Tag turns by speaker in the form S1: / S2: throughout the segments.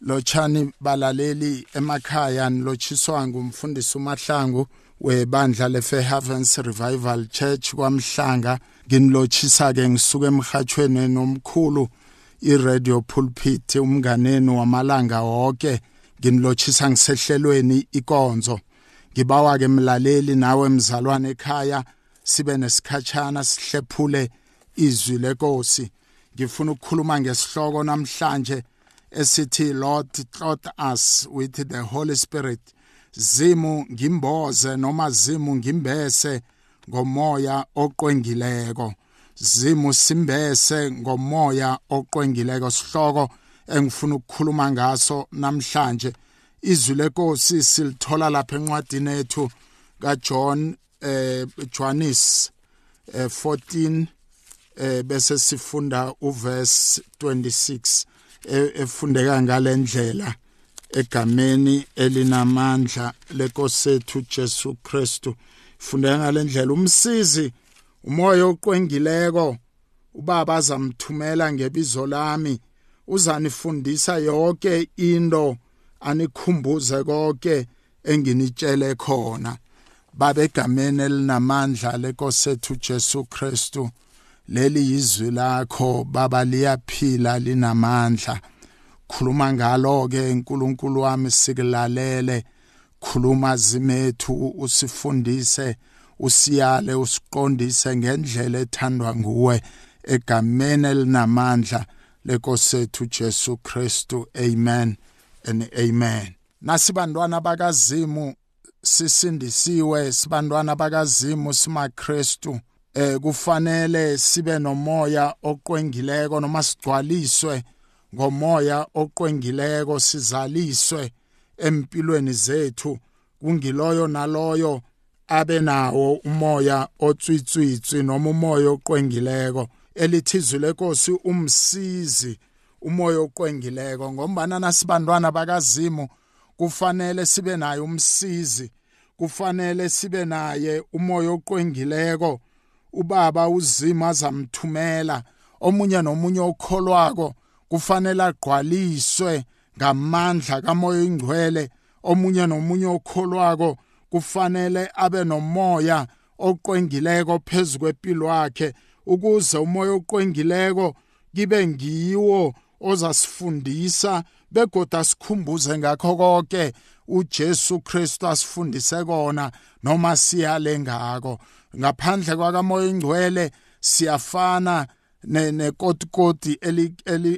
S1: lochani balaleli emakhaya nilotshiswa ngumfundisi uMahlangu webandla leFair Heavens Revival Church kwaMhlanga. Nginilotshisa ke ngisuka emhathweni nomkhulu iRadio Pulpit umnganeni wamalanga wonke. Nginilotshisa ngisehlelweni ikonzo. Ngibawa ke mlaleli nawe mzalwane ekhaya sibe nesikhatshana sihlephule izwi lenkosi. Ngifuna ukukhuluma ngesihloko namhlanje. Esithi Lord clothe us with the Holy Spirit. Zimu ngimboze noma zimu ngimbese ngomoya oqwengileko. Zimu simbese ngomoya oqwengileko. Sihloko engifuna ukukhuluma ngaso namhlanje. Izwi lenkosi silithola lapha encwadini yethu kaJohn eh Johannes eh 14 eh bese sifunda uverse 26 efundeka ngalendlela egameni elinamandla lenkosethu Jesu Kristu. Fundeka ngalendlela umsizi umoya oqwengileko ubaba azamthumela ngebizo lami. Uzanifundisa yonke into anikhumbuze konke enginitshele khona. Babegameni elinamandla lenkosethu Jesu Kristu. Leli yizwi lakho baba liyaphila linamandla. Khuluma ngalo ke uNkulunkulu wami sikulalele. Khuluma zimethu usifundise usiyale usiqondise ngendlela ethandwa nguwe egameni elinamandla lenkosethu Jesu Kristu. Amen and amen. Nasibantwana bakazimu sisindisiwe. Sibantwana bakazimu simakristu. Eh kufanele sibe nomoya oqwengileko noma sigcwaliswe ngomoya oqwengileko sizaliswe empilweni zethu. Kungiloyo naloyo abe nawo umoya otswitswitswi noma umoya oqwengileko. Elithizwe lenkosi umsizi umoya oqwengileko. Ngombana nasibantwana bakazimu kufanele sibe naye umsizi kufanele sibe naye umoya oqwengileko. Ubaba uzima azamthumela omunye nomunye okholwako kufanele agqwaliswe ngamandla kamoya ingcwele. Omunye nomunye okholwako kufanele abe nomoya oqwengileko phezukwempilo yakhe ukuze umoya oqwengileko kibe ngiwo ozasifundisa begoda sikhumbuze ngakho konke uJesu Kristu asifundise kona noma siyale ngako. Ngaphandle kwakamoya ingcwele siyafana nekotikoti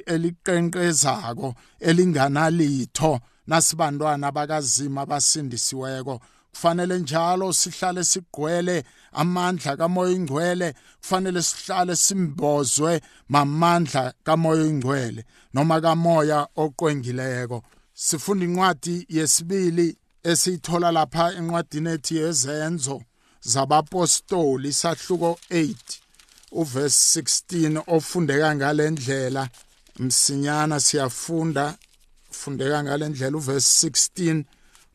S1: eliqenqezako elinganalitho nasibantwana bakazima abasindisiweko. Kufanele njalo sihlale sigqwele amandla kamoya ingcwele kufanele sihlale simbozwe mamandla kamoya ingcwele noma kamoya oqwengileko. Sifunda incwadi yesibili esiyithola lapha encwadini ethi yezenzo zabapostoli isahluko 8 uverse 16 ofundeka ngalendlela msinyana siyafunda fundeka ngalendlela uverse 16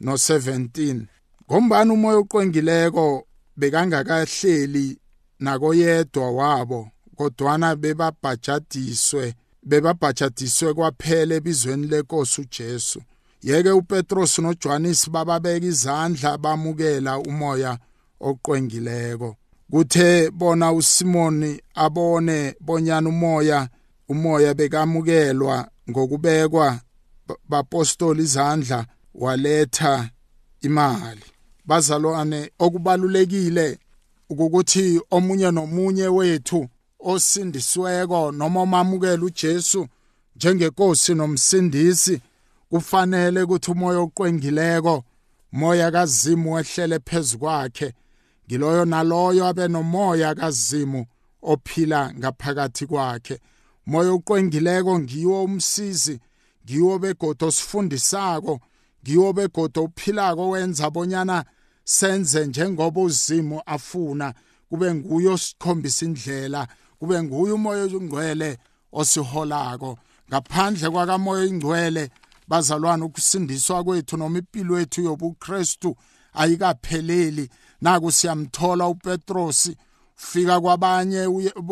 S1: no17 ngombani umoya oqwengileko bekangakahleli nakoyedwa wabo kodwana bebabhajadiswe. Bebabhajadiswe kwaphela ebizweni lenkosi uJesu. Yeke uPetros noJohannes bababeka izandla bamukela umoya oqwengileko. Kuthe bona uSimoni abone bonyana umoya umoya bekamukelwa ngokubekwa bapostoli izandla waletha imali. Bazalwane okubalulekile ukuthi omunye nomunye wethu osindisiweko noma omamukela uJesu njengenkosi nomsindisi kufanele ukuthi umoya oqwengileko moya kazimu wehlele phezukwakhe ngiloyo naloyo abe nomoya kazimu ophila ngaphakathi kwakhe. Moya oqwengileko ngiwo umsizi ngiwo begodo osifundisako ngiwo begodo ophilako wenza bonyana senze njengoba uzimu afuna kube nguye osikhombisa indlela kube nguye umoya ongcwele osiholako. Ngaphandle kwakamoya ingcwele bazalwane ukusindiswa kwethu noma impilo yethu yobuKristu ayikapheleli. Naku siyamthola uPetrosi fika kwabanye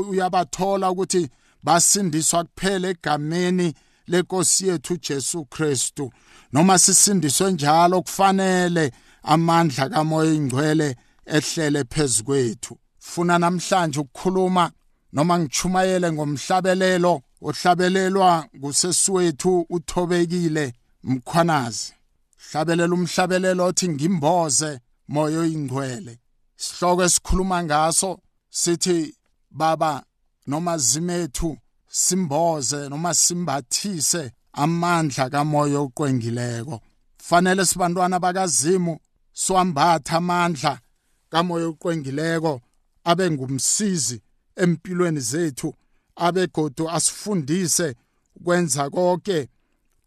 S1: uyabathola ukuthi basindiswa kuphela egameni lenkosi yethu Jesu Kristu. Noma sisindiswe njalo kufanele amandla kamoya ingcwele ehlele phezukwethu funa namhlanje ukukhuluma noma ngichumayele ngomhlabelelo ohlabelelwa ngusesiwethu uthobekile mkhwanazi. Hlabelela umhlabelelo othi ngimboze moya oyingcwele. Sihloko esikhuluma ngaso sithi baba noma zimethu simboze noma simbathise amandla kamoya oqwengileko. Fanele sibantwana bakazimu swambatha amandla kamoya oqwengileko abe ngumsizi empilweni zethu abegodo asifundise ukwenza konke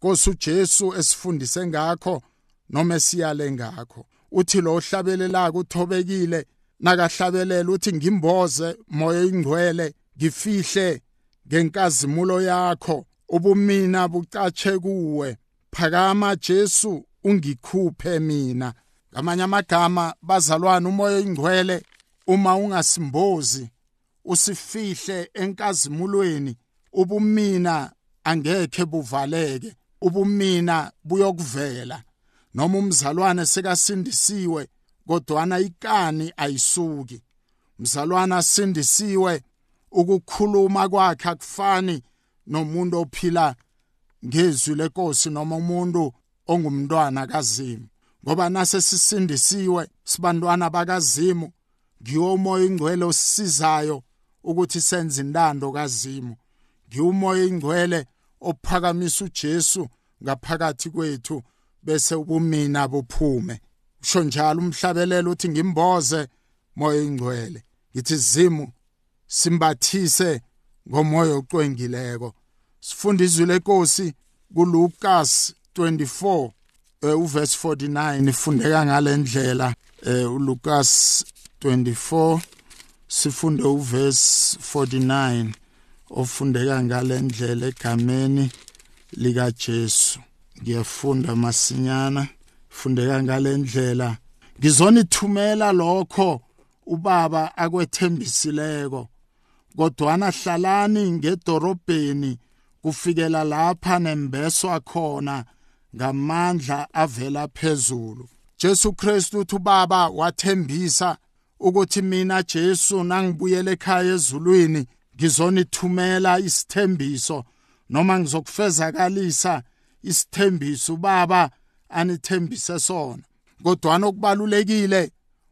S1: Nkosi uJesu esifundise ngakho noma esiyale ngakho. Uthi lo hlabelelaka uthobekile nakahlabelela uthi ngimboze moya ingcwele ngifihle ngenkazimulo yakho ubumina bucatshe kuwe. Phakama Jesu ungikhuphe mina. Ngamanye amagama bazalwana umoya ingcwele uma ungasimbozi. Usifihle enkazimulweni ubumina angeke buvaleke ubumina buyokuvela. Noma umzalwane sekasindisiwe kodwana ikani ayisuki. Mzalwana sindisiwe ukukhuluma kwakhe akufani nomuntu ophila ngezwi lenkosi noma umuntu ongumntwana kazimu. Ngoba nase sisindisiwe sibantwana bakazimu ngiwo umoya ingcwele osisizayo ukuthi senze intando kazimu. Ngiwumoya ingcwele ophakamisa uJesu ngaphakathi kwethu bese ubumina buphume. Usho njalo umhlabelelo uthi ngimboze moya ingcwele ngithi zimu simbathise ngomoya oqwengileko sifunda izwi lenkosi kuLukas 24 eh, uverse 49 ifundeka ngalendlela eh, uLukas 24 sifunde uverse 49 ofundeka ngalendlela egameni lika Jesu ngiyafunda masinyana fundeka ngalendlela ngizonithumela lokho ubaba akwethembisileko kodwana hlalani ngedorobheni kufikela lapha nembeswa khona ngamandla avela phezulu. Jesu Kristu uthi ubaba wathembisa ukuthi mina Jesu nangibuyele ekhaya ezulwini ngizonithumela isithembiso noma ngizokufezakalisa isithembiso ubaba anithembise sona. Kodwa okubalulekile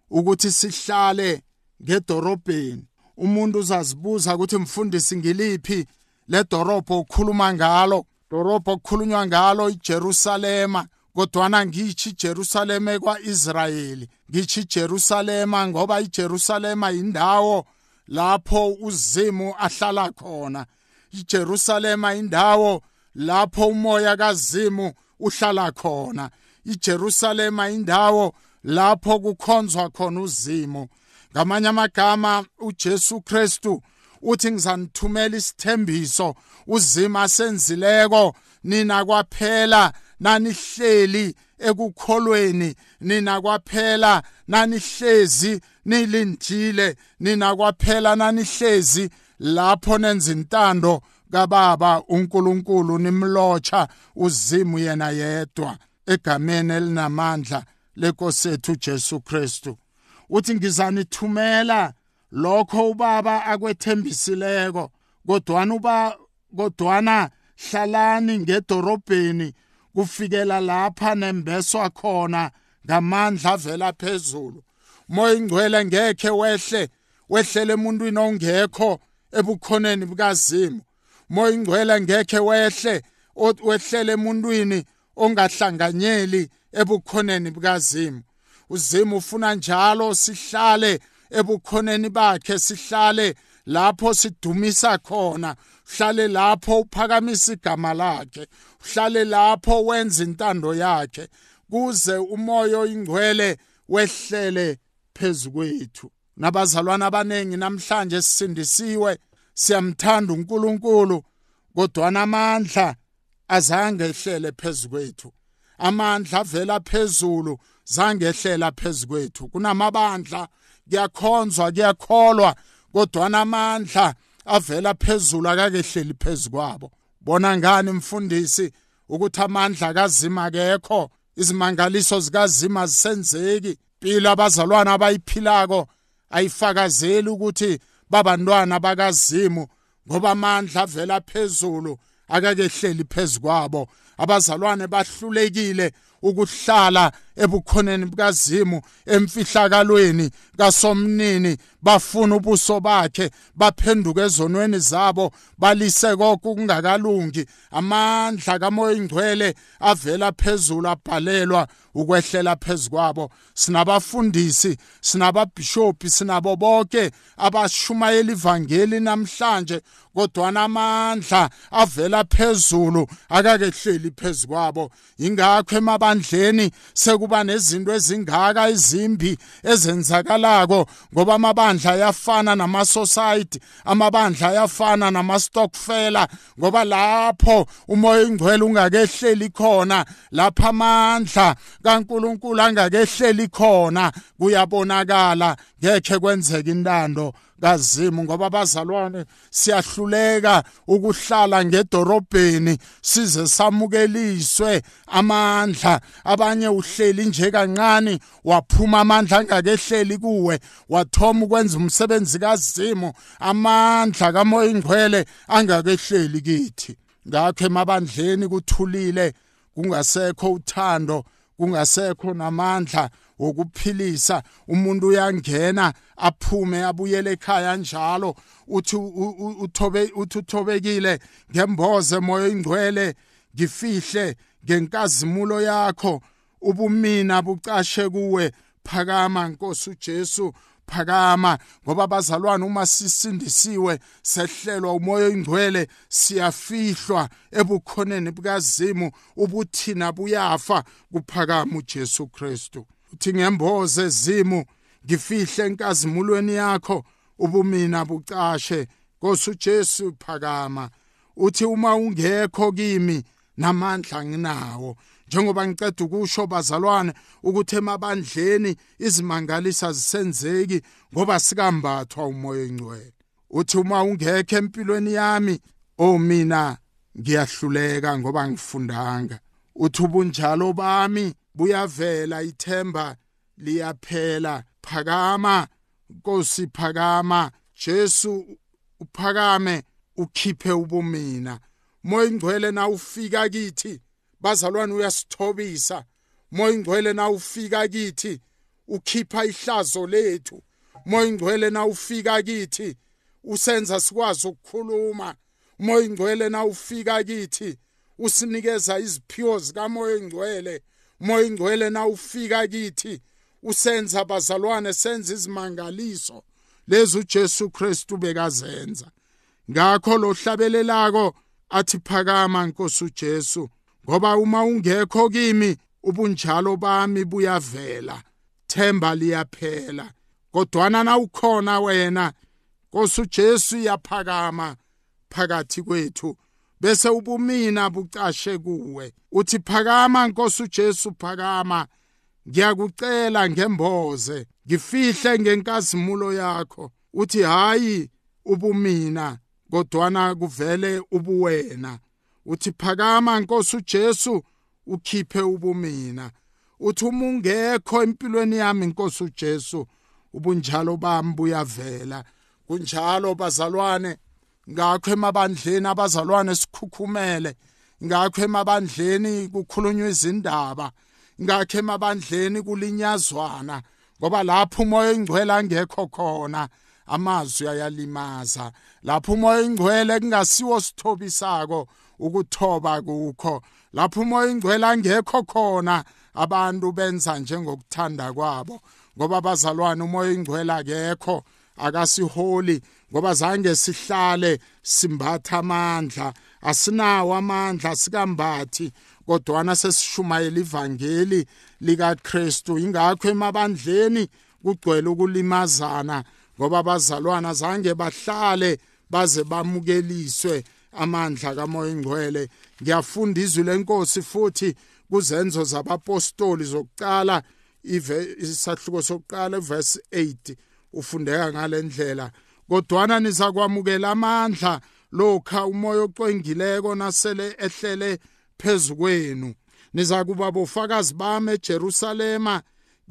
S1: ukuthi sihlale ngedorobheni. Umuntu uzazibuza ukuthi mfundisi ngiliphi ledorobho okhuluma ngalo? Dorobho okukhulunywa ngalo iJerusalema. Kodwana ngithi iJerusalema kwaIsrayeli ngithi iJerusalema ngoba iJerusalema indawo lapho uzimu ahlala khona. iJerusalema indawo lapho umoya kazimu uhlala khona. iJerusalema indawo lapho kukhonzwa khona uzimu. Ngamanye amagama uJesu Kristu uthi ngizanithumela isithembiso uzima senzileko nina kwaphela nanihleli ekukholweni nina kwaphela nanihlezi nilindile nina kwaphela nanihlezi. Lapho nenza intando kababa uNkulunkulu nimlotsha uzimu yena yedwa egameni elinamandla lenkosi yethu Jesu Kristu. Uthi ngizanithumela lokho ubaba akwethembisileko kodwana uba kodwana hlalani ngedorobheni kufikela lapha nembeswa khona ngamandla avela phezulu. Moya ingcwele ngekhe wehle wehlele emuntwini ongekho ebukhoneni bukazimu. Moya ingcwele ngekhe wehle wehlele emuntwini ongahlanganyeli ebukhoneni bukazimu. Uzimu ufuna njalo sihlale ebukhoneni bakhe sihlale lapho sidumisa khona. Uhlale lapho uphakamisa igama lakhe. Uhlale lapho wenza intando yakhe. Kuze umoya oyingcwele wehlele phezukwethu nabazalwana abanengi namhlanje sisindisiwe. Siyamthanda uNkulunkulu kodwa namandla azange ehlele phezukwethu amandla avela phezulu zange ehlela phezukwethu kunamabandla kuyakhonzwa kuyakholwa kodwa namandla avela phezulu akakehleli phezukwabo bona ngani mfundisi ukuthi amandla kazima kekho izimangaliso zikazima zisenzeki impilo abazalwana abayiphilako ayifakazeli ukuthi babantwana bakazimu ngoba amandla avela phezulu akakehleli phezukwabo abazalwane bahlulekile ukuhlala ebukhoneni bukazimu emfihlakalweni kasomnini bafuna ubuso bakhe baphenduke ezonweni zabo balise konke kungakalungi amandla kamoya ingcwele avela phezulu abhalelwa ukwehlela phezukwabo sinabafundisi sinababhishophi sinabo bonke abashumayela ivangeli namhlanje kodwa namandla avela phezulu akakehleli phezukwabo ingakho emabandleni sekuba nezinto ezingaka izimbi ezenzakalako ngoba amabandla ayafana nama-society amabandla ayafana nama-stockfela ngoba lapho umoya ingcwele ungakehleli khona lapha amandla kaNkuluNkulu angakehleli khona kuyabonakala ngeke kwenzeke intando. Kazimu ngoba abazalwane siyahluleka ukuhlala ngedorobheni size samukeliswe amandla. Abanye uhleli nje kancane waphuma amandla angakehleli kuwe wathoma ukwenza umsebenzi kazimu amandla kamoya ingcwele angakehleli kithi. Ngakho emabandleni kuthulile kungasekho uthando kungasekho namandla wokuphilisa umuntu uyangena aphume abuyele ekhaya njalo uthi uthobe uthi uthobekile ngemboze moya ingcwele ngifihle ngenkazimulo yakho ubumina bucashe kuwe phakama nkosi uJesu phakama ngoba bazalwane uma sisindisiwe sehlelwa umoya ingcwele siyafihlwa ebukhoneni bukazimu ubuthina buyafa kuphakama uJesu Kristu. Uthi ngemboze zimu ngifihle enkazimulweni yakho ubumina bucashe Nkosi uJesu phakama uthi uma ungekho kimi namandla nginawo. Njengoba ngiceda ukusho bazalwane ukuthi emabandleni izimangalisa zisenzeki ngoba sikambathwa umoya engcwele. Uthi uma ungekho empilweni yami oh mina ngiyahluleka ngoba ngifundanga uthi ubunjalo bami buyavela ithemba liyaphela. Phakama Nkosi phakama. Jesu uphakame ukhiphe ubumina. Moya ingcwele na ufika kithi bazalwane uyasithobisa. Moya ingcwele na ufika kithi ukhipha ihlazo lethu. Moya ingcwele na ufika kithi usenza sikwazi ukukhuluma. Moya ingcwele na ufika kithi usinikeza iziphiwo zikamoya ingcwele. Moya ingcwele na ufika kithi usenza bazalwane senza izimangaliso. Lezi uJesu Kristu bekazenza. Ngakho lo hlabelelako athi phakama Nkosi uJesu ngoba uma ungekho kimi ubunjalo bami buyavela themba liyaphela. Kodwana na ukhona wena Nkosi uJesu yaphakama phakathi kwethu. Bese ubumina bucashe kuwe. Uthi phakama Nkosi uJesu phakama. Ngiyakucela ngemboze ngifihle ngenkazimulo yakho. Uthi hayi ubumina kodwana kuvele ubuwena. Uthi phakama Nkosi uJesu ukhiphe ubumina. Uthi uma ungekho empilweni yami Nkosi uJesu. Ubunjalo bami buyavela. Kunjalo bazalwane ngakho emabandleni abazalwane sikhukhumele. Ngakho emabandleni kukhulunywa izindaba. Ngakho emabandleni kulinyazwana ngoba lapho umoya engcwele angekho khona amazwi ayalimaza. Lapho umoya ingcwele kungasiwo sithobisako ukuthoba kukho. Lapho umoya ingcwele angekho khona abantu benza njengokuthanda kwabo ngoba bazalwane umoya ingcwele akekho. Akasiholi ngoba zange sihlale simbatha amandla. Asinawo amandla sikambathi kodwana sesishumayela ivangeli likaKristu. Ingakho emabandleni kugcwele ukulimazana ngoba abazalwana zange bahlale baze bamukeliswe amandla kamoya ingcwele ngiyafunda izwi lenkosi futhi kuzenzo zabapostoli zokuqala isahluko sokuqala verse 8 ufundeka ngalendlela kodwana nizakwamukela amandla lokha umoya ocwengileko nasele ehlele phezu kwenu. Niza kuba bofakazi bami eJerusalema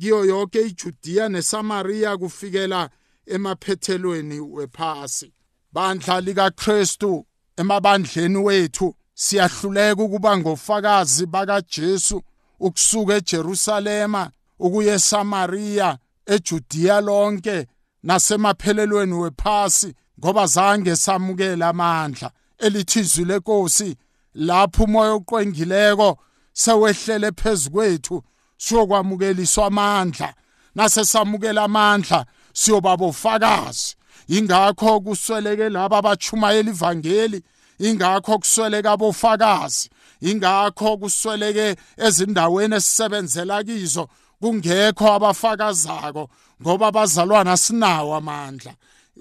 S1: kiyo yonke iJudiya neSamaria kufikela emaphethelweni wephasi. Bandla likaKristu emabandleni wethu siyahluleka ukuba ngofakazi bakaJesu ukusuka eJerusalema ukuya eSamaria eJudiya lonke. Nasemaphelelweni wephasi ngoba zange samukela amandla elithizwi lenkosi lapho umoya oqwengileko sewehlele phezukwethu siyokwamukeliswa amandla. Nase samukela amandla siyoba bofakazi. Ingakho kusweleke laba abachumayela ivangeli ingakho kusweleka abofakazi ingakho kusweleke ezindaweni esisebenzela kizo kungekho abafakazako. Ngoba abazalwana sinawo amandla.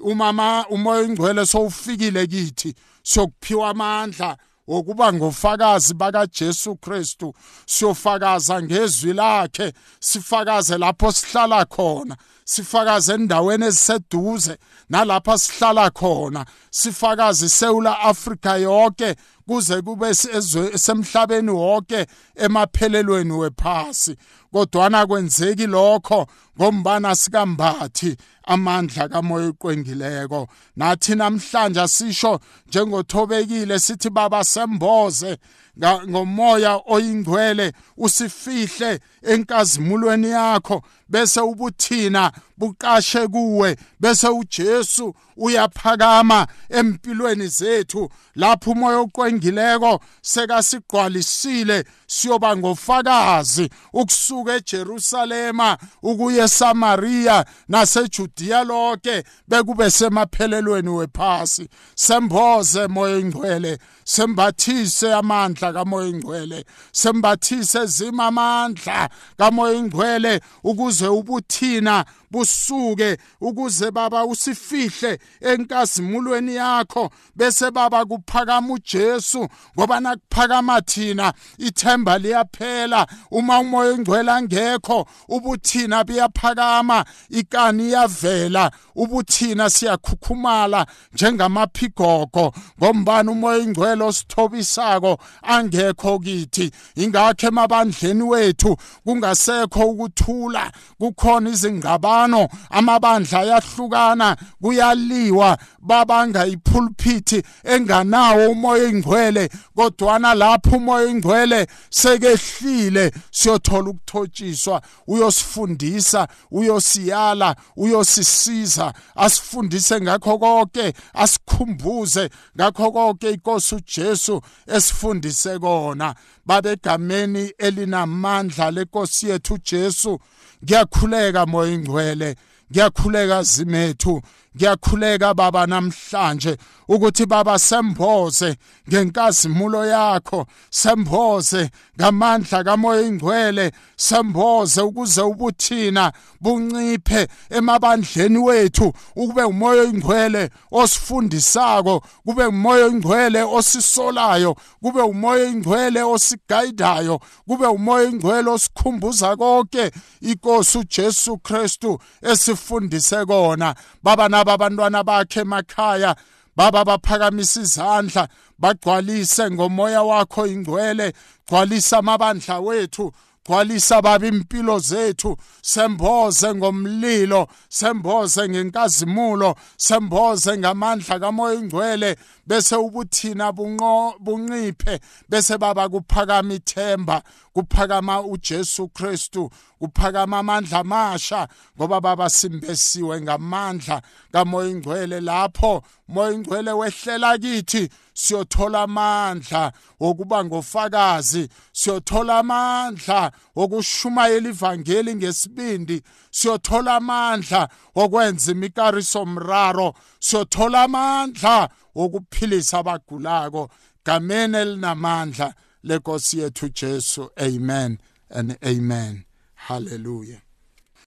S1: Umama umoya ingcwele sowufikile kithi siyokuphiwa amandla wokuba ngofakazi bakaJesu Kristu. Siyofakaza ngezwi lakhe sifakaze lapho sihlala khona sifakaze endaweni eziseduze nalapha sihlala khona sifakaze iSouth Africa yonke kuze kube semhlabeni wonke emaphelelweni wephasi. Kodwana kwenzeki lokho ngombana sikambathi amandla kamoya oqwengileko. Nathi namhlanje sisho njengothobekile sithi baba semboze ngomoya oyingcwele usifihle enkazimulweni yakho bese ubuthina buqashe kuwe bese uJesu uyaphakama empilweni zethu. Lapho umoya oqwengileko sekasigqwalisile siyoba ngofakazi ukusuka eJerusalema ukuya eSamaria naseJudiya lonke bekube semaphelelweni wephasi. Semboze moya ingcwele sembathise amandla kamoya ingcwele sembathise zima amandla kamoya ingcwele ukuze ubuthina busuke ukuze baba usifihle enkazimulweni yakho bese baba kuphakama uJesu ngoba nakuphakama thina ithemba liyaphela. Uma umoya engcwele angekho ubuthina buyaphakama ikani iyavela ubuthina siyakhukhumala njengamaphigogo ngombani umoya engcwele osithobisako angekho kithi? Ingakho emabandleni wethu kungasekho ukuthula kukhona izingqabano amabandla ayahlukana kuyaliwa babanga ipulpit enganawo umoya engcwele kodwana lapho umoya engcwele sekehlile siyothola ukuthotshiswa uyosifundisa uyosiyala uyosisiza asifundise ngakho konke asikhumbuze ngakho konke inkosi uJesu esifundise kona. Babegameni elinamandla lenkosi yethu uJesu ngiyakhuleka moya ingcwele ngiyakhuleka zimethu. Ngiyakhuleka baba namhlanje ukuthi baba semboze ngenkazimulo yakho semboze ngamandla kamoya ingcwele semboze ukuze ubuthina bunciphe emabandleni wethu ukube umoya ingcwele osifundisako kube umoya ingcwele osisolayo kube umoya ingcwele osigayidayo kube umoya ingcwele osikhumbuza konke inkosi uJesu Kristu esifundise kona. Baba naba abantwana bakhe emakhaya baba baphakamisa izandla bagcwalise ngomoya wakho ingcwele gcwalisa amabandla wethu gcwalisa baba impilo zethu semboze ngomlilo semboze ngenkazimulo semboze ngamandla kamoya ingcwele bese ubuthina bunqo bunciphe bese baba kuphakama ithemba kuphakama uJesu Kristu kuphakama amandla amasha ngoba baba simbesiwe ngamandla kamoya ingcwele lapho moya ingcwele wehlela kithi siyothola amandla wokuba ngofakazi siyothola amandla wokushumayela ivangeli ngesibindi siyothola amandla wokwenza imikariso mraro siyothola amandla wokuphilisa abagulako gameni elinamandla lenkosi yethu Jesu. Amen and amen. Hallelujah.